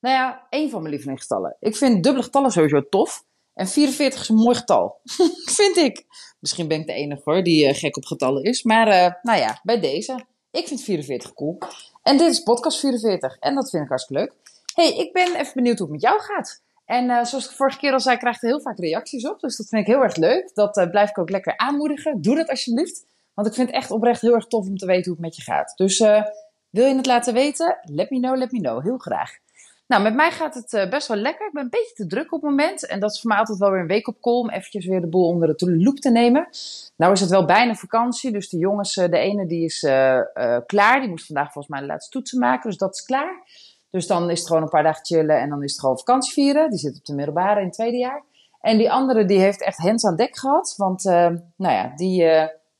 Nou ja, één van mijn lievelingsgetallen. Ik vind dubbele getallen sowieso tof. En 44 is een mooi getal. vind ik. Misschien ben ik de enige hoor die uh, gek op getallen is. Maar uh, nou ja, bij deze. Ik vind 44 cool. En dit is podcast 44. En dat vind ik hartstikke leuk. hey, ik ben even benieuwd hoe het met jou gaat. En uh, zoals ik vorige keer al zei, krijg je heel vaak reacties op. Dus dat vind ik heel erg leuk. Dat blijf ik ook lekker aanmoedigen. Doe dat alsjeblieft. Want ik vind het echt oprecht heel erg tof om te weten hoe het met je gaat. Dus wil je het laten weten? Let me know, let me know. Heel graag. Nou, met mij gaat het uh, best wel lekker. Ik ben een beetje te druk op het moment. En dat is voor mij altijd wel weer een week op call om eventjes weer de boel onder de loep te nemen. Nou is het wel bijna vakantie. Dus de jongens, uh, de ene die is uh, klaar. Die moest vandaag volgens mij de laatste toetsen maken. Dus dat is klaar. Dus dan is het gewoon een paar dagen chillen en dan is het gewoon vakantie vieren. Die zit op de middelbare in het tweede jaar. En die andere die heeft echt hens aan dek gehad. Want nou ja, die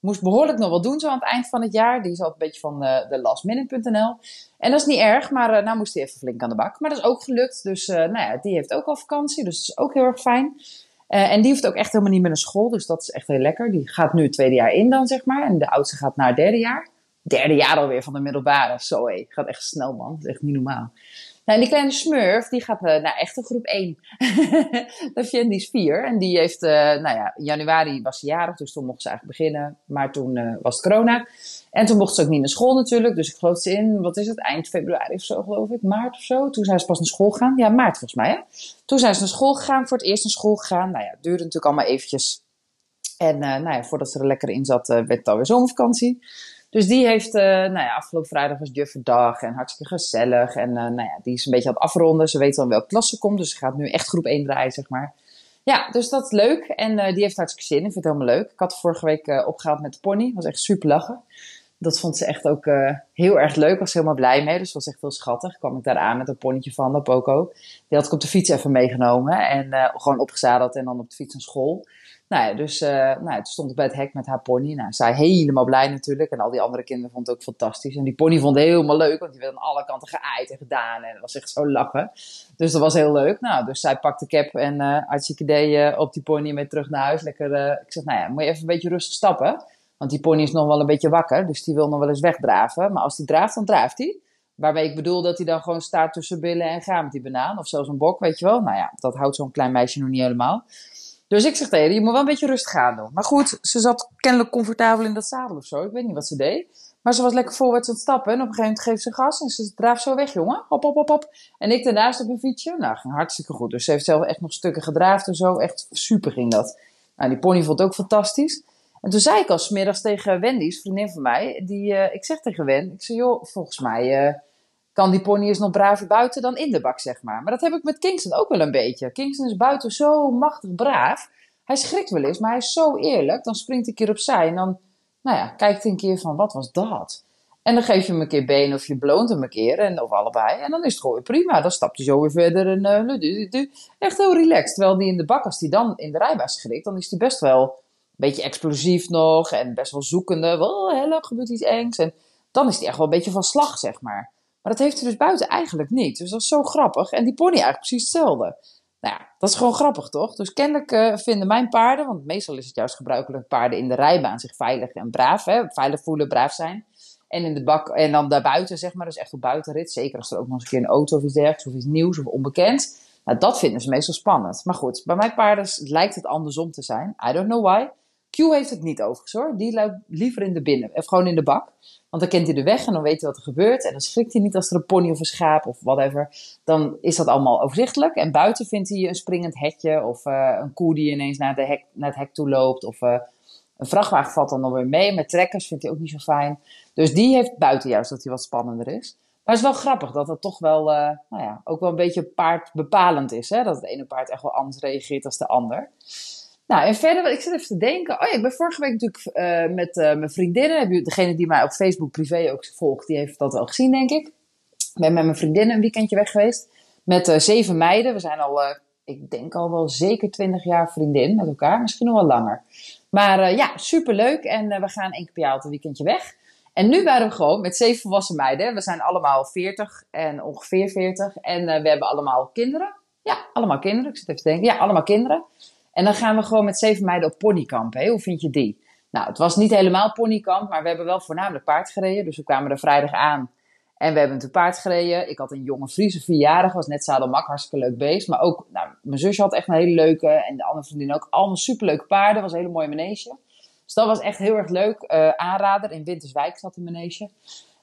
moest behoorlijk nog wel doen zo aan het eind van het jaar. Die is altijd een beetje van de, de lastminute.nl. En dat is niet erg, maar uh, nou moest hij even flink aan de bak. Maar dat is ook gelukt. Dus uh, nou ja, die heeft ook al vakantie. Dus dat is ook heel erg fijn. En die hoeft ook echt helemaal niet meer naar school. Dus dat is echt heel lekker. Die gaat nu het tweede jaar in dan, zeg maar. En de oudste gaat naar het derde jaar. Derde jaar alweer van de middelbare. Zo hé, gaat echt snel man. Dat is echt niet normaal. Nou, die kleine smurf, die gaat uh, naar echte groep 1. dat vind die is 4. En die heeft, uh, nou ja, januari was ze jarig, dus toen mocht ze eigenlijk beginnen. Maar toen uh, was het corona. En toen mocht ze ook niet naar school natuurlijk. Dus ik geloof ze in, wat is het, eind februari of zo geloof ik, maart of zo. Toen zijn ze pas naar school gegaan. Ja, maart volgens mij hè. Toen zijn ze naar school gegaan, voor het eerst naar school gegaan. Nou ja, het duurde natuurlijk allemaal eventjes. En nou ja, voordat ze er lekker in zat, werd het alweer zomervakantie. Dus die heeft, uh, nou ja, afgelopen vrijdag was jufferdag en hartstikke gezellig. En uh, nou ja, die is een beetje aan het afronden. Ze weet dan welke klas ze komt, dus ze gaat nu echt groep 1 draaien, zeg maar. Ja, dus dat is leuk. En uh, die heeft hartstikke zin in. Ik vind het helemaal leuk. Ik had vorige week opgehaald met de pony. was echt super lachen. Dat vond ze echt ook heel erg leuk. Was helemaal blij mee. Dus was echt heel schattig. Kwam ik daar aan met een ponytje van de Poco. Die had ik op de fiets even meegenomen. En gewoon opgezadeld en dan op de fiets naar school. Nou ja, dus uh, nou toen stond bij het hek met haar pony. Nou, zij helemaal blij natuurlijk. En al die andere kinderen vonden het ook fantastisch. En die pony vond het helemaal leuk, want die werd aan alle kanten geaaid en gedaan. En was echt zo lachen. Dus dat was heel leuk. Nou, dus zij pakte cap en uh, hartstikke idee uh, op die pony mee terug naar huis. Lekker, ik zeg, nou ja, moet je even een beetje rustig stappen. Want die pony is nog wel een beetje wakker, dus die wil nog wel eens wegdraven. Maar als die draaft, dan draaft hij. Waarbij ik bedoel dat hij dan gewoon staat tussen billen en gaat met die banaan. Of zelfs een bok, weet je wel. Nou ja, dat houdt zo'n klein meisje nog niet helemaal. Dus ik zeg tegen je moet wel een beetje rustig aan doen. Maar goed, ze zat kennelijk comfortabel in dat zadel of zo. Ik weet niet wat ze deed. Maar ze was lekker voorwaarts aan het stappen. En op een gegeven moment geeft ze gas en ze draaft zo weg, jongen. Hop, hop, hop, hop. En ik daarnaast op een fietsje. Nou, ging hartstikke goed. Dus ze heeft zelf echt nog stukken gedraafd en zo. Echt super ging dat. Nou, die pony vond het ook fantastisch. En toen zei ik al smiddags tegen Wendy's, vriendin van mij. Die, uh, ik zeg tegen Wen, ik zei, joh, volgens mij... Uh, kan die pony eens nog braver buiten dan in de bak, zeg maar. Maar dat heb ik met Kingston ook wel een beetje. Kingston is buiten zo machtig braaf. Hij schrikt wel eens, maar hij is zo eerlijk. Dan springt hij een keer opzij en dan, nou ja, kijkt hij een keer van, wat was dat? En dan geef je hem een keer been of je beloont hem een keer, en, of allebei. En dan is het gewoon prima. Dan stapt hij zo weer verder en uh, echt heel relaxed. Terwijl die in de bak, als hij dan in de rijbaan schrikt, dan is hij best wel een beetje explosief nog en best wel zoekende. Wel, hello, gebeurt iets engs. En dan is hij echt wel een beetje van slag, zeg maar. Maar dat heeft hij dus buiten eigenlijk niet. Dus dat is zo grappig. En die pony eigenlijk precies hetzelfde. Nou ja, dat is gewoon grappig, toch? Dus kennelijk uh, vinden mijn paarden, want meestal is het juist gebruikelijk paarden in de rijbaan zich veilig en braaf, hè, veilig voelen, braaf zijn. En in de bak, en dan daarbuiten, zeg maar, dus echt op buitenrit. Zeker als er ook nog eens een keer een auto of iets dergelijks, of iets nieuws of onbekend. Nou, dat vinden ze meestal spannend. Maar goed, bij mijn paarden lijkt het andersom te zijn. I don't know why. Q heeft het niet overigens hoor. Die loopt liever in de binnen, of gewoon in de bak. Want dan kent hij de weg en dan weet hij wat er gebeurt. En dan schrikt hij niet als er een pony of een schaap of whatever. Dan is dat allemaal overzichtelijk. En buiten vindt hij een springend hetje of uh, een koe die ineens naar, de hek, naar het hek toe loopt. Of uh, een vrachtwagen valt dan alweer mee. Met trekkers vindt hij ook niet zo fijn. Dus die heeft buiten juist dat hij wat spannender is. Maar het is wel grappig dat het toch wel, uh, nou ja, ook wel een beetje paardbepalend is. Hè? Dat het ene paard echt wel anders reageert dan de ander. Nou, en verder, ik zit even te denken. Oh ja, ik ben vorige week natuurlijk uh, met uh, mijn vriendinnen. Degene die mij op Facebook privé ook volgt, die heeft dat wel gezien, denk ik. Ik ben met mijn vriendinnen een weekendje weg geweest. Met uh, zeven meiden. We zijn al ik denk al wel zeker 20 jaar vriendin met elkaar. Misschien nog wel langer. Maar ja, superleuk. En we gaan één keer per jaar een weekendje weg. En nu waren we gewoon met zeven volwassen meiden. We zijn allemaal 40 en ongeveer 40. En we hebben allemaal kinderen. Ja, allemaal kinderen. Ik zit even te denken. Ja, allemaal kinderen. En dan gaan we gewoon met zeven meiden op ponykamp. Hè? Hoe vind je die? Nou, het was niet helemaal ponykamp, maar we hebben wel voornamelijk paard gereden. Dus we kwamen er vrijdag aan. En we hebben een paard gereden. Ik had een jonge Friese vierjarig, was net zadelmak, hartstikke leuk beest. Maar ook, nou, mijn zusje had echt een hele leuke en de andere vriendin ook. Allemaal superleuke paarden, was een hele mooie manege. Dus dat was echt heel erg leuk. Uh, aanrader, in Winterswijk zat die manege.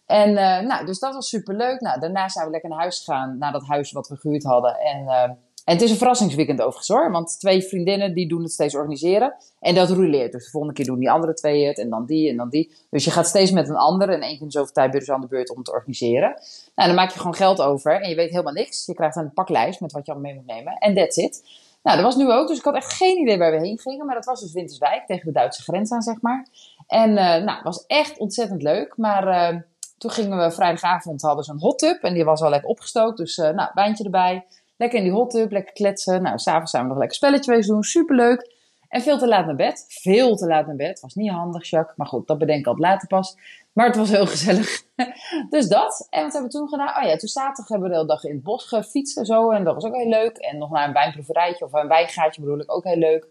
En uh, nou, dus dat was superleuk. Nou, daarna zijn we lekker naar huis gegaan, naar dat huis wat we gehuurd hadden. En uh, en het is een verrassingsweekend overigens hoor. Want twee vriendinnen die doen het steeds organiseren. En dat rouleert. Dus de volgende keer doen die andere twee het. En dan die en dan die. Dus je gaat steeds met een ander. En één keer zoveel tijd ben aan de beurt om het te organiseren. Nou, dan maak je gewoon geld over. En je weet helemaal niks. Je krijgt een paklijst met wat je allemaal mee moet nemen. En that's it. Nou, dat was nu ook. Dus ik had echt geen idee waar we heen gingen. Maar dat was dus Winterswijk. Tegen de Duitse grens aan, zeg maar. En uh, nou, het was echt ontzettend leuk. Maar... Uh, toen gingen we vrijdagavond, hadden ze een hot tub en die was al lekker opgestookt. Dus uh, nou, wijntje erbij. Lekker in die hot tub, lekker kletsen. Nou, s'avonds zijn we nog lekker spelletje doen. Superleuk. En veel te laat naar bed. Veel te laat naar bed. Was niet handig, Jacques. Maar goed, dat bedenk ik altijd later pas. Maar het was heel gezellig. dus dat. En wat hebben we toen gedaan? Oh ja, toen zaterdag hebben we de hele dag in het bos gefietst en zo. En dat was ook heel leuk. En nog naar een wijnproeverijtje of een wijngaatje bedoel ik. Ook heel leuk.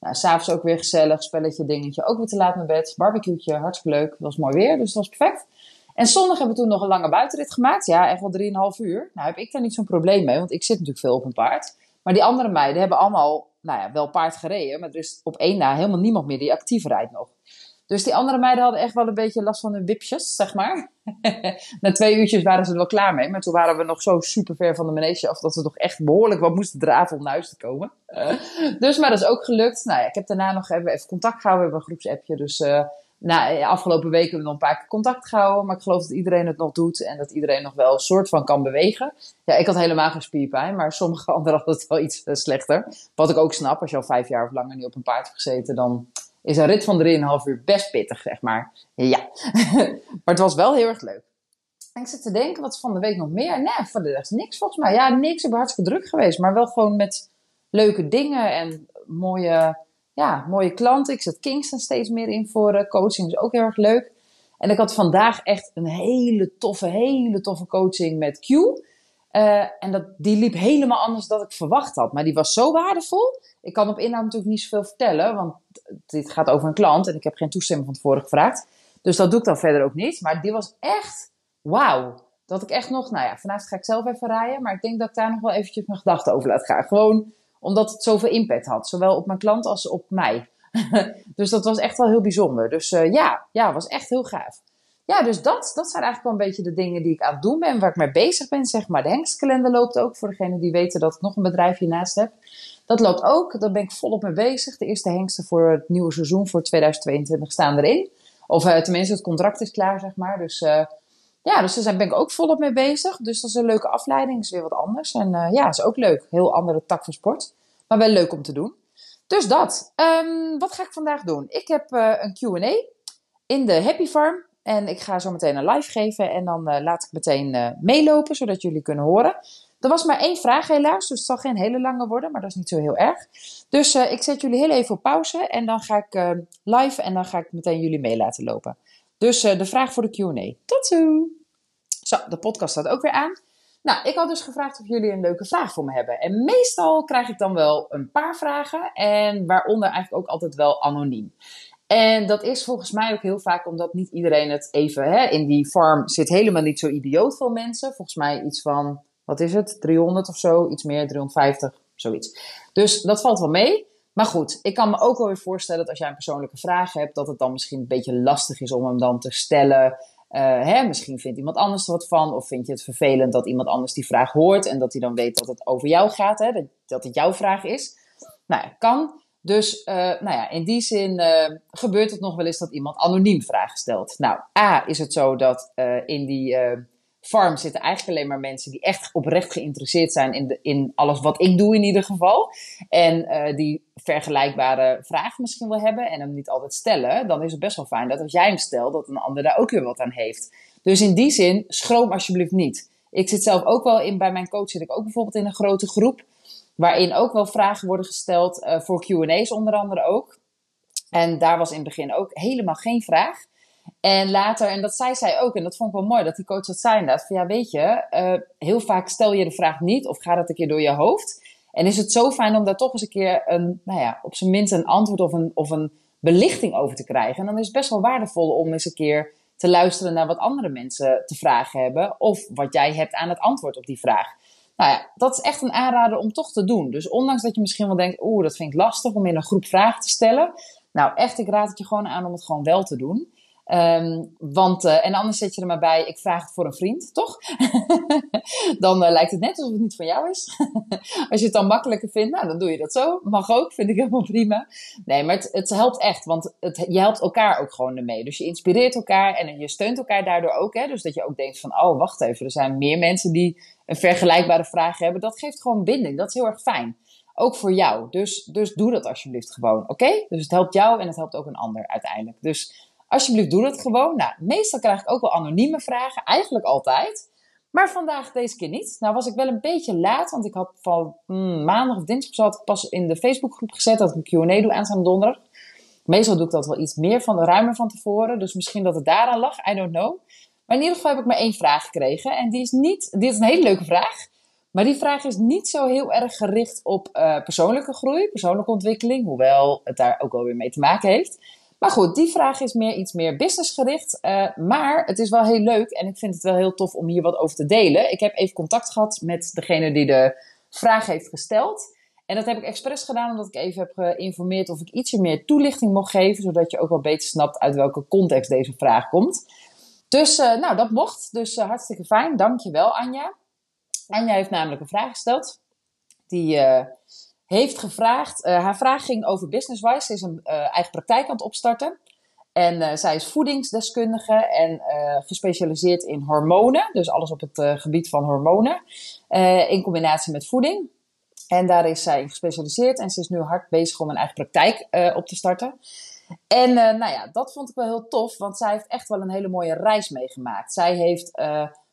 Nou, s'avonds ook weer gezellig. Spelletje, dingetje. Ook weer te laat naar bed. Barbecueetje, hartstikke leuk. Het was mooi weer, dus dat was perfect. En zondag hebben we toen nog een lange buitenrit gemaakt. Ja, echt wel 3,5 uur. Nou heb ik daar niet zo'n probleem mee, want ik zit natuurlijk veel op een paard. Maar die andere meiden hebben allemaal, nou ja, wel paard gereden. Maar er is op één na helemaal niemand meer die actief rijdt nog. Dus die andere meiden hadden echt wel een beetje last van hun wipjes, zeg maar. Na twee uurtjes waren ze er wel klaar mee. Maar toen waren we nog zo super ver van de manege af dat we toch echt behoorlijk wat moesten draven om naar huis te komen. dus, maar dat is ook gelukt. Nou ja, ik heb daarna nog even, even contact gehouden. We hebben een groepsappje. Dus uh, nou, afgelopen weken hebben we nog een paar keer contact gehouden. Maar ik geloof dat iedereen het nog doet. En dat iedereen nog wel een soort van kan bewegen. Ja, ik had helemaal geen spierpijn. Maar sommige anderen hadden het wel iets uh, slechter. Wat ik ook snap. Als je al vijf jaar of langer niet op een paard hebt gezeten. Dan is een rit van 3,5 uur best pittig, zeg maar. Ja. maar het was wel heel erg leuk. En ik zit te denken, wat is van de week nog meer? Nee, voor de rest niks volgens mij. Ja, niks. Ik ben hartstikke druk geweest. Maar wel gewoon met leuke dingen en mooie ja, mooie klanten. Ik zet Kingston steeds meer in voor uh, coaching. is ook heel erg leuk. En ik had vandaag echt een hele toffe, hele toffe coaching met Q. Uh, en dat, die liep helemaal anders dan ik verwacht had. Maar die was zo waardevol. Ik kan op inhoud natuurlijk niet zoveel vertellen. Want dit gaat over een klant. En ik heb geen toestemming van tevoren gevraagd. Dus dat doe ik dan verder ook niet. Maar die was echt wauw. Dat ik echt nog, nou ja, vanavond ga ik zelf even rijden. Maar ik denk dat ik daar nog wel eventjes mijn gedachten over laat gaan. Gewoon omdat het zoveel impact had. Zowel op mijn klant als op mij. dus dat was echt wel heel bijzonder. Dus uh, ja, ja, was echt heel gaaf. Ja, dus dat, dat zijn eigenlijk wel een beetje de dingen die ik aan het doen ben. Waar ik mee bezig ben, zeg maar. De hengstkalender loopt ook. Voor degenen die weten dat ik nog een bedrijfje naast heb. Dat loopt ook. Daar ben ik volop mee bezig. De eerste hengsten voor het nieuwe seizoen voor 2022 staan erin. Of uh, tenminste, het contract is klaar, zeg maar. Dus uh, ja, dus daar ben ik ook volop mee bezig. Dus dat is een leuke afleiding. is weer wat anders. En uh, ja, is ook leuk. Heel andere tak van sport. Maar wel leuk om te doen. Dus dat. Um, wat ga ik vandaag doen? Ik heb uh, een Q&A in de Happy Farm. En ik ga zo meteen een live geven. En dan uh, laat ik meteen meelopen, zodat jullie kunnen horen. Er was maar één vraag helaas, dus het zal geen hele lange worden, maar dat is niet zo heel erg. Dus ik zet jullie heel even op pauze en dan ga ik live en dan ga ik meteen jullie mee laten lopen. Dus uh, de vraag voor de QA. Tot zo! Zo, de podcast staat ook weer aan. Nou, ik had dus gevraagd of jullie een leuke vraag voor me hebben. En meestal krijg ik dan wel een paar vragen. En waaronder eigenlijk ook altijd wel anoniem. En dat is volgens mij ook heel vaak omdat niet iedereen het even. Hè, in die farm zit helemaal niet zo idioot veel mensen. Volgens mij iets van, wat is het? 300 of zo, iets meer, 350, zoiets. Dus dat valt wel mee. Maar goed, ik kan me ook wel weer voorstellen dat als jij een persoonlijke vraag hebt, dat het dan misschien een beetje lastig is om hem dan te stellen. Uh, hè, misschien vindt iemand anders er wat van, of vind je het vervelend dat iemand anders die vraag hoort en dat hij dan weet dat het over jou gaat, hè, dat, het jouw vraag is. Nou ja, kan. Dus uh, nou ja, in die zin uh, gebeurt het nog wel eens dat iemand anoniem vragen stelt. Nou, A is het zo dat in die farm zitten eigenlijk alleen maar mensen die echt oprecht geïnteresseerd zijn in, de, in alles wat ik doe in ieder geval. En uh, die vergelijkbare vragen misschien wel hebben en hem niet altijd stellen. Dan is het best wel fijn dat als jij hem stelt, dat een ander daar ook weer wat aan heeft. Dus in die zin, schroom alsjeblieft niet. Ik zit zelf ook wel in, bij mijn coach zit ik ook bijvoorbeeld in een grote groep. Waarin ook wel vragen worden gesteld uh, voor QA's, onder andere ook. En daar was in het begin ook helemaal geen vraag. En later, en dat zei zij ook, en dat vond ik wel mooi, dat die coach dat zei inderdaad. Van ja, weet je, uh, heel vaak stel je de vraag niet of gaat het een keer door je hoofd. En is het zo fijn om daar toch eens een keer een, nou ja, op zijn minst een antwoord of een, of een belichting over te krijgen. En dan is het best wel waardevol om eens een keer te luisteren naar wat andere mensen te vragen hebben. Of wat jij hebt aan het antwoord op die vraag. Nou ja, dat is echt een aanrader om toch te doen. Dus ondanks dat je misschien wel denkt, oeh, dat vind ik lastig om in een groep vragen te stellen. Nou, echt, ik raad het je gewoon aan om het gewoon wel te doen. Um, want, uh, en anders zet je er maar bij, ik vraag het voor een vriend, toch? dan uh, lijkt het net alsof het niet van jou is. Als je het dan makkelijker vindt, nou, dan doe je dat zo. Mag ook, vind ik helemaal prima. Nee, maar het, het helpt echt, want het, je helpt elkaar ook gewoon ermee. Dus je inspireert elkaar en je steunt elkaar daardoor ook. Hè? Dus dat je ook denkt van, oh, wacht even, er zijn meer mensen die een vergelijkbare vraag hebben. Dat geeft gewoon binding, dat is heel erg fijn. Ook voor jou. Dus, dus doe dat alsjeblieft gewoon, oké? Dus het helpt jou en het helpt ook een ander uiteindelijk. Dus Alsjeblieft, doe dat gewoon. Nou, meestal krijg ik ook wel anonieme vragen. Eigenlijk altijd. Maar vandaag deze keer niet. Nou was ik wel een beetje laat, want ik had van hmm, maandag of dinsdag had ik pas in de Facebookgroep gezet dat ik een Q&A doe aanstaande donderdag. Meestal doe ik dat wel iets meer van de ruimer van tevoren, dus misschien dat het daaraan lag, I don't know. Maar in ieder geval heb ik maar één vraag gekregen en die is niet, dit is een hele leuke vraag, maar die vraag is niet zo heel erg gericht op uh, persoonlijke groei, persoonlijke ontwikkeling, hoewel het daar ook wel weer mee te maken heeft. Maar goed, die vraag is meer iets meer businessgericht. Uh, maar het is wel heel leuk en ik vind het wel heel tof om hier wat over te delen. Ik heb even contact gehad met degene die de vraag heeft gesteld. En dat heb ik expres gedaan omdat ik even heb geïnformeerd of ik ietsje meer toelichting mocht geven. Zodat je ook wel beter snapt uit welke context deze vraag komt. Dus uh, nou, dat mocht. Dus uh, hartstikke fijn. Dankjewel Anja. Anja heeft namelijk een vraag gesteld. Die heeft gevraagd. Uh, haar vraag ging over businesswise. Ze is een uh, eigen praktijk aan het opstarten. En uh, zij is voedingsdeskundige en gespecialiseerd in hormonen. Dus alles op het gebied van hormonen. in combinatie met voeding. En daar is zij in gespecialiseerd. En ze is nu hard bezig om een eigen praktijk op te starten. En nou ja, dat vond ik wel heel tof. Want zij heeft echt wel een hele mooie reis meegemaakt. Zij heeft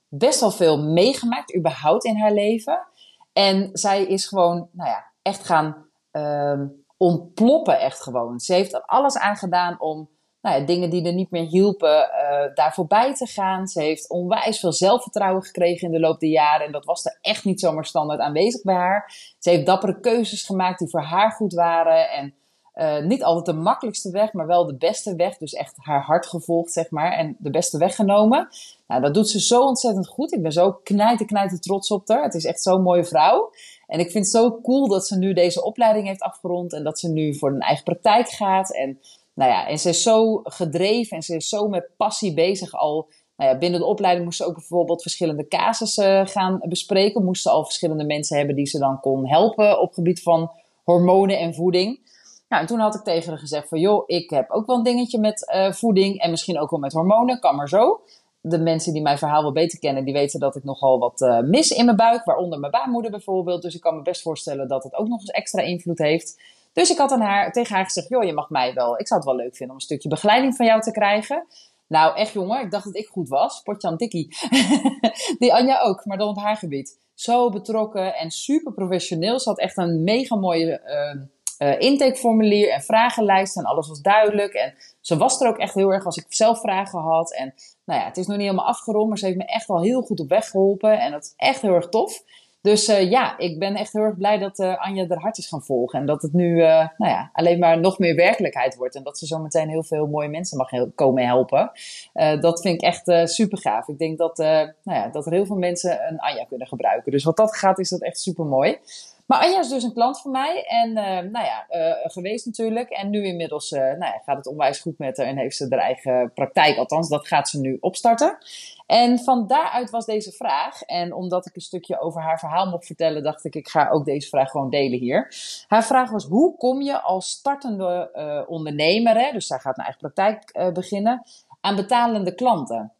best wel veel meegemaakt, überhaupt in haar leven. En zij is gewoon, nou ja, echt gaan um, ontploppen, echt gewoon. Ze heeft er alles aan gedaan om nou ja, dingen die er niet meer hielpen, uh, daar voorbij te gaan. Ze heeft onwijs veel zelfvertrouwen gekregen in de loop der jaren. En dat was er echt niet zomaar standaard aanwezig bij haar. Ze heeft dappere keuzes gemaakt die voor haar goed waren. En uh, niet altijd de makkelijkste weg, maar wel de beste weg. Dus echt haar hart gevolgd, zeg maar. En de beste weg genomen. Nou, dat doet ze zo ontzettend goed. Ik ben zo knijten, knijten trots op haar. Het is echt zo'n mooie vrouw. En ik vind het zo cool dat ze nu deze opleiding heeft afgerond. En dat ze nu voor een eigen praktijk gaat. En, nou ja, en ze is zo gedreven en ze is zo met passie bezig al. Nou ja, binnen de opleiding moest ze ook bijvoorbeeld verschillende casussen gaan bespreken. Moest ze al verschillende mensen hebben die ze dan kon helpen op gebied van hormonen en voeding. Nou, en toen had ik tegen haar gezegd van, joh, ik heb ook wel een dingetje met uh, voeding en misschien ook wel met hormonen, kan maar zo. De mensen die mijn verhaal wel beter kennen, die weten dat ik nogal wat uh, mis in mijn buik, waaronder mijn baarmoeder bijvoorbeeld. Dus ik kan me best voorstellen dat het ook nog eens extra invloed heeft. Dus ik had aan haar, tegen haar gezegd, joh, je mag mij wel, ik zou het wel leuk vinden om een stukje begeleiding van jou te krijgen. Nou, echt jongen, ik dacht dat ik goed was. Potjan Tikkie. die Anja ook, maar dan op haar gebied. Zo betrokken en super professioneel. Ze had echt een mega mooie... Uh, uh, intakeformulier en vragenlijst en alles was duidelijk. En ze was er ook echt heel erg als ik zelf vragen had. En nou ja, het is nog niet helemaal afgerond, maar ze heeft me echt wel heel goed op weg geholpen. En dat is echt heel erg tof. Dus uh, ja, ik ben echt heel erg blij dat uh, Anja er hart is gaan volgen. En dat het nu nou ja, alleen maar nog meer werkelijkheid wordt. En dat ze zo meteen heel veel mooie mensen mag komen helpen. dat vind ik echt super gaaf. Ik denk dat, nou ja, dat er heel veel mensen een Anja kunnen gebruiken. Dus wat dat gaat, is dat echt super mooi. Maar Anja is dus een klant van mij. En uh, nou ja, uh, geweest natuurlijk. En nu inmiddels uh, nou ja, gaat het onwijs goed met haar. En heeft ze haar eigen praktijk. Althans, dat gaat ze nu opstarten. En van daaruit was deze vraag. En omdat ik een stukje over haar verhaal mocht vertellen, dacht ik, ik ga ook deze vraag gewoon delen hier. Haar vraag was: hoe kom je als startende ondernemer, hè, dus zij gaat een eigen praktijk beginnen, aan betalende klanten? Nou,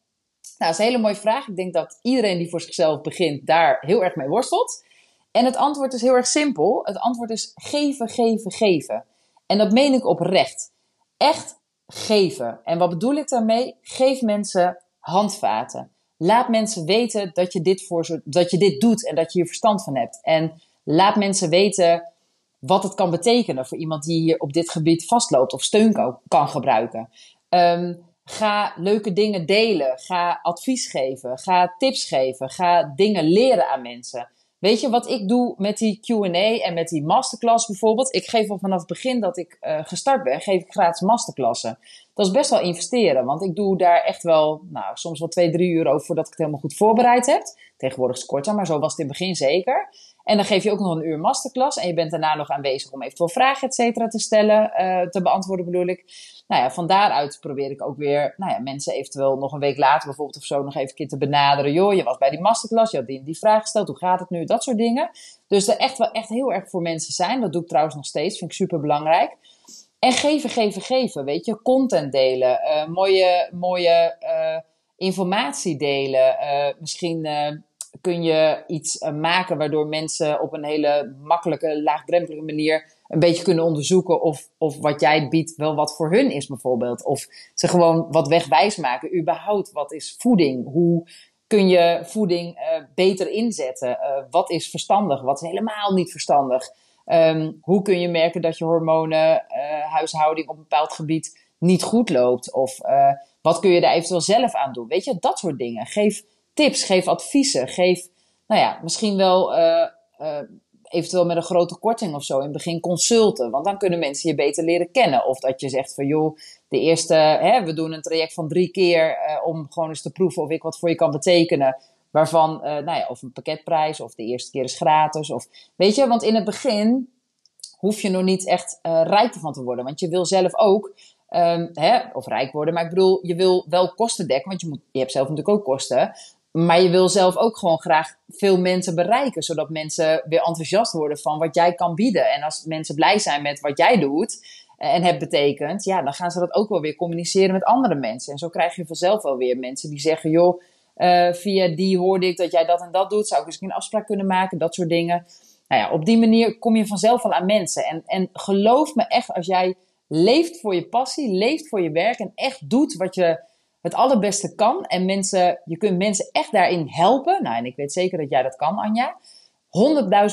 dat is een hele mooie vraag. Ik denk dat iedereen die voor zichzelf begint daar heel erg mee worstelt. En het antwoord is heel erg simpel. Het antwoord is geven, geven, geven. En dat meen ik oprecht. Echt geven. En wat bedoel ik daarmee? Geef mensen handvaten. Laat mensen weten dat je dit, voor dat je dit doet en dat je hier verstand van hebt. En laat mensen weten wat het kan betekenen voor iemand die hier op dit gebied vastloopt of steun kan, kan gebruiken. Ehm, ga leuke dingen delen. Ga advies geven. Ga tips geven. Ga dingen leren aan mensen. Weet je wat ik doe met die QA en met die masterclass bijvoorbeeld? Ik geef al vanaf het begin dat ik uh, gestart ben, geef ik gratis masterklassen. Dat is best wel investeren, want ik doe daar echt wel, nou, soms wel twee, drie uur over voordat ik het helemaal goed voorbereid heb. Tegenwoordig is het korter, maar zo was het in het begin zeker. En dan geef je ook nog een uur masterclass en je bent daarna nog aanwezig om eventueel vragen, et cetera, te stellen, uh, te beantwoorden bedoel ik. Nou ja, van daaruit probeer ik ook weer, nou ja, mensen eventueel nog een week later bijvoorbeeld of zo nog even te benaderen. Joh, je was bij die masterclass, je had die, vraag gesteld, hoe gaat het nu? Dat soort dingen. Dus er echt wel echt heel erg voor mensen zijn. Dat doe ik trouwens nog steeds, vind ik super belangrijk. En geven, geven, geven, weet je. Content delen, uh, mooie, mooie uh, informatie delen. Uh, misschien kun je iets uh, maken waardoor mensen op een hele makkelijke, laagdrempelige manier een beetje kunnen onderzoeken of, of wat jij biedt wel wat voor hun is bijvoorbeeld. Of ze gewoon wat wegwijs maken. Überhaupt, wat is voeding? Hoe kun je voeding uh, beter inzetten? Uh, wat is verstandig? Wat is helemaal niet verstandig? Um, hoe kun je merken dat je hormonen, huishouding op een bepaald gebied niet goed loopt? Of wat kun je daar eventueel zelf aan doen? Weet je, dat soort dingen. Geef tips, geef adviezen, geef, nou ja, misschien wel uh, uh, eventueel met een grote korting of zo in het begin consulten. Want dan kunnen mensen je beter leren kennen. Of dat je zegt van joh, de eerste, hè, we doen een traject van drie keer uh, om gewoon eens te proeven of ik wat voor je kan betekenen. Waarvan, nou ja, of een pakketprijs, of de eerste keer is gratis. Of, weet je, want in het begin hoef je nog niet echt rijk van te worden. Want je wil zelf ook Um, hè, of rijk worden. Maar ik bedoel, je wil wel kosten dekken, want je, moet, je hebt zelf natuurlijk ook kosten. Maar je wil zelf ook gewoon graag veel mensen bereiken, zodat mensen weer enthousiast worden van wat jij kan bieden. En als mensen blij zijn met wat jij doet en het betekent, ja, dan gaan ze dat ook wel weer communiceren met andere mensen. En zo krijg je vanzelf wel weer mensen die zeggen, joh, uh, via die hoorde ik dat jij dat en dat doet, zou ik eens een afspraak kunnen maken, dat soort dingen. Nou ja, op die manier kom je vanzelf wel aan mensen. En, en geloof me echt, als jij leeft voor je passie, leeft voor je werk en echt doet wat je het allerbeste kan. En mensen, je kunt mensen echt daarin helpen. Nou, en ik weet zeker dat jij dat kan, Anja.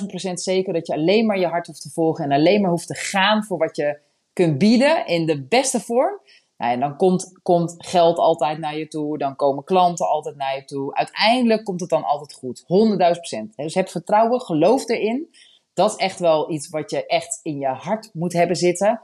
100.000 procent zeker dat je alleen maar je hart hoeft te volgen en alleen maar hoeft te gaan voor wat je kunt bieden in de beste vorm. Nou, en dan komt, komt geld altijd naar je toe, dan komen klanten altijd naar je toe. Uiteindelijk komt het dan altijd goed. 100.000 procent. Dus heb vertrouwen, geloof erin. Dat is echt wel iets wat je echt in je hart moet hebben zitten.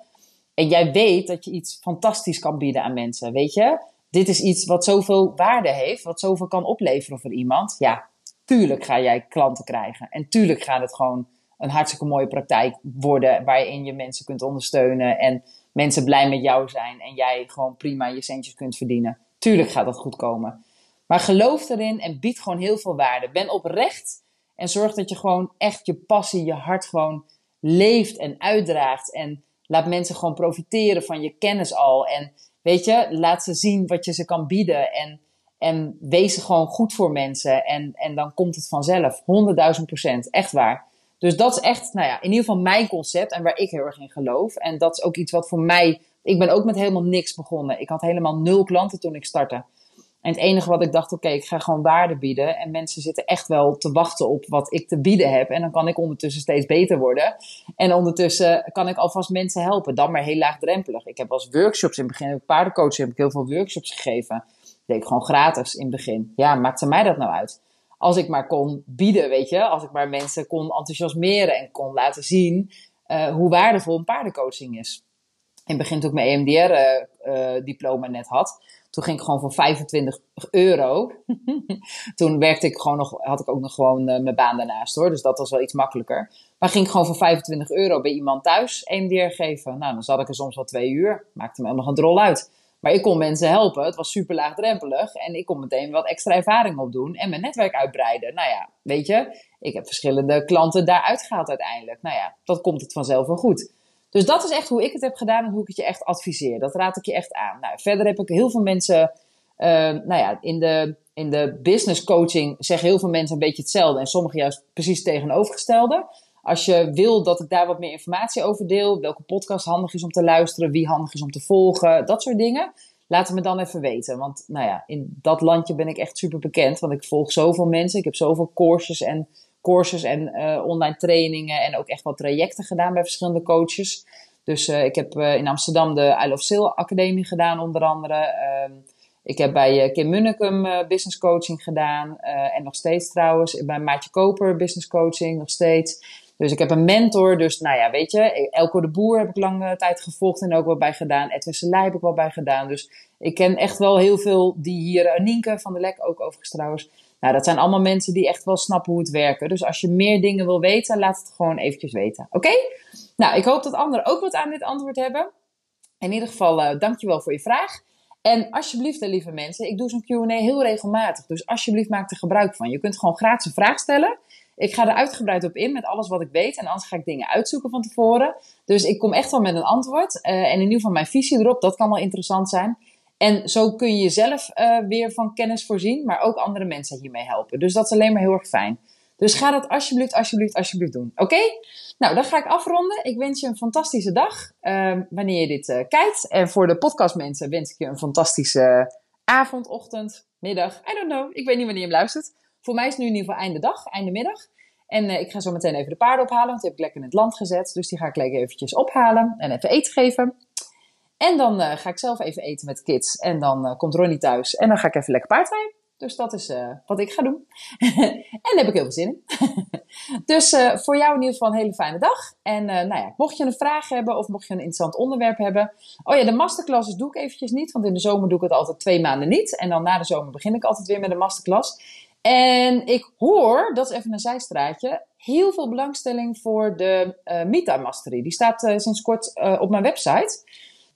En jij weet dat je iets fantastisch kan bieden aan mensen, weet je? Dit is iets wat zoveel waarde heeft, wat zoveel kan opleveren voor iemand. Ja, tuurlijk ga jij klanten krijgen. En tuurlijk gaat het gewoon een hartstikke mooie praktijk worden waarin je mensen kunt ondersteunen en mensen blij met jou zijn en jij gewoon prima je centjes kunt verdienen. Tuurlijk gaat dat goed komen. Maar geloof erin en bied gewoon heel veel waarde. Ben oprecht en zorg dat je gewoon echt je passie, je hart gewoon leeft en uitdraagt. En Laat mensen gewoon profiteren van je kennis al. En weet je, laat ze zien wat je ze kan bieden. En, en wees gewoon goed voor mensen. En, en dan komt het vanzelf. 100.000 procent. Echt waar. Dus dat is echt, nou ja, in ieder geval mijn concept en waar ik heel erg in geloof. En dat is ook iets wat voor mij. Ik ben ook met helemaal niks begonnen. Ik had helemaal nul klanten toen ik startte. En het enige wat ik dacht, oké, ik ga gewoon waarde bieden. En mensen zitten echt wel te wachten op wat ik te bieden heb. En dan kan ik ondertussen steeds beter worden. En ondertussen kan ik alvast mensen helpen. Dan maar heel laagdrempelig. Ik heb als workshops in het begin, paardencoach heb ik heel veel workshops gegeven. Dat deed ik gewoon gratis in het begin. Ja, maakte mij dat nou uit? Als ik maar kon bieden, weet je. Als ik maar mensen kon enthousiasmeren en kon laten zien uh, hoe waardevol een paardencoaching is. In het begin toen ik mijn EMDR-diploma uh, uh, net had toen ging ik gewoon voor 25 euro. Toen werkte ik gewoon nog, had ik ook nog gewoon uh, mijn baan daarnaast hoor. Dus dat was wel iets makkelijker. Maar ging ik gewoon voor 25 euro bij iemand thuis EMDR geven. Nou, dan zat ik er soms wel twee uur. Maakte me nog een drol uit. Maar ik kon mensen helpen. Het was super laagdrempelig. En ik kon meteen wat extra ervaring opdoen. En mijn netwerk uitbreiden. Nou ja, weet je. Ik heb verschillende klanten daaruit gehaald uiteindelijk. Nou ja, dat komt het vanzelf wel goed. Dus dat is echt hoe ik het heb gedaan en hoe ik het je echt adviseer. Dat raad ik je echt aan. Nou, verder heb ik heel veel mensen, uh, nou ja, in de, in de business coaching zeggen heel veel mensen een beetje hetzelfde en sommigen juist precies tegenovergestelde. Als je wil dat ik daar wat meer informatie over deel, welke podcast handig is om te luisteren, wie handig is om te volgen, dat soort dingen, laat het me dan even weten. Want nou ja, in dat landje ben ik echt super bekend, want ik volg zoveel mensen, ik heb zoveel courses en courses en online trainingen en ook echt wat trajecten gedaan bij verschillende coaches. Dus ik heb in Amsterdam de I Love Sale Academie gedaan, onder andere. Ehm, ik heb bij Kim Munnekum business coaching gedaan. en nog steeds trouwens. Bij Maatje Koper business coaching, nog steeds. Dus ik heb een mentor. Dus nou ja, weet je, Elko de Boer heb ik lange tijd gevolgd en ook wel bij gedaan. Edwin Selij heb ik wel bij gedaan. Dus ik ken echt wel heel veel die hier, Nienke van der Lek ook overigens trouwens. Nou, dat zijn allemaal mensen die echt wel snappen hoe het werkt. Dus als je meer dingen wil weten, laat het gewoon eventjes weten. Oké? Nou, ik hoop dat anderen ook wat aan dit antwoord hebben. In ieder geval, uh, dankjewel voor je vraag. En alsjeblieft, lieve mensen, ik doe zo'n Q&A heel regelmatig. Dus alsjeblieft, maak er gebruik van. Je kunt gewoon gratis een vraag stellen. Ik ga er uitgebreid op in met alles wat ik weet. En anders ga ik dingen uitzoeken van tevoren. Dus ik kom echt wel met een antwoord. Uh, en in ieder geval mijn visie erop, dat kan wel interessant zijn. En zo kun je jezelf uh, weer van kennis voorzien, maar ook andere mensen hiermee helpen. Dus dat is alleen maar heel erg fijn. Dus ga dat alsjeblieft, alsjeblieft, alsjeblieft doen. Oké? Nou, dan ga ik afronden. Ik wens je een fantastische dag uh, wanneer je dit uh, kijkt. En voor de podcastmensen wens ik je een fantastische avond, ochtend, middag. I don't know. Ik weet niet wanneer je hem luistert. Voor mij is het nu in ieder geval einde dag, einde middag. En uh, ik ga zo meteen even de paarden ophalen, want die heb ik lekker in het land gezet. Dus die ga ik lekker eventjes ophalen en even eten geven. En dan uh, ga ik zelf even eten met kids. En dan uh, komt Ronnie thuis. En dan ga ik even lekker paardrijden. Dus dat is wat ik ga doen. en daar heb ik heel veel zin in. dus voor jou in ieder geval een hele fijne dag. En nou ja, mocht je een vraag hebben of mocht je een interessant onderwerp hebben. Oh ja, de masterclasses doe ik eventjes niet. Want in de zomer doe ik het altijd twee maanden niet. En dan na de zomer begin ik altijd weer met een masterclass. En ik hoor, dat is even een zijstraatje, heel veel belangstelling voor de uh, Mita Mastery. Die staat sinds kort op mijn website.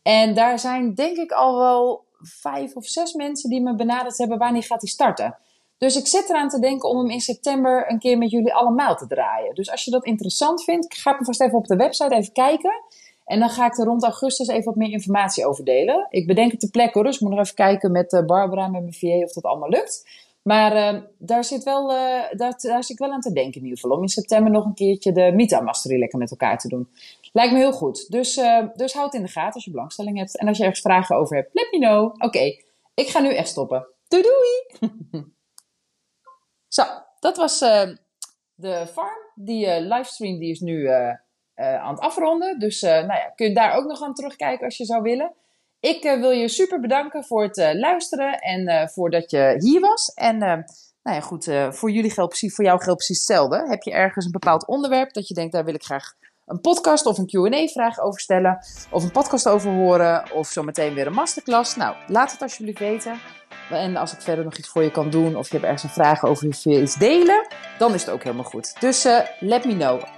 En daar zijn denk ik al wel vijf of zes mensen die me benaderd hebben wanneer gaat die starten. Dus ik zit eraan te denken om hem in september een keer met jullie allemaal te draaien. Dus als je dat interessant vindt, ga ik vast even op de website even kijken. En dan ga ik er rond augustus even wat meer informatie over delen. Ik bedenk het te plekken, dus ik moet nog even kijken met Barbara, met mijn VA, of dat allemaal lukt. Maar uh, daar, zit wel, uh, daar, daar zit ik wel aan te denken in ieder geval. Om in september nog een keertje de Mita Mastery lekker met elkaar te doen. Lijkt me heel goed. Dus, uh, dus houd het in de gaten als je belangstelling hebt. En als je ergens vragen over hebt, let me know. Oké, ik ga nu echt stoppen. Doei doei! Zo, dat was de farm. Die livestream die is nu aan het afronden. Dus nou ja, kun je daar ook nog aan terugkijken als je zou willen. Ik uh, wil je super bedanken voor het uh, luisteren en uh, voor dat je hier was. En nou ja, goed, voor jullie geldt precies, voor jou geldt precies hetzelfde. Heb je ergens een bepaald onderwerp dat je denkt, daar wil ik graag een podcast of een Q&A-vraag over stellen, of een podcast over horen, of zometeen weer een masterclass? Nou, laat het alsjeblieft weten. En als ik verder nog iets voor je kan doen, of je hebt ergens een vraag over, of je iets delen, dan is het ook helemaal goed. Dus let me know.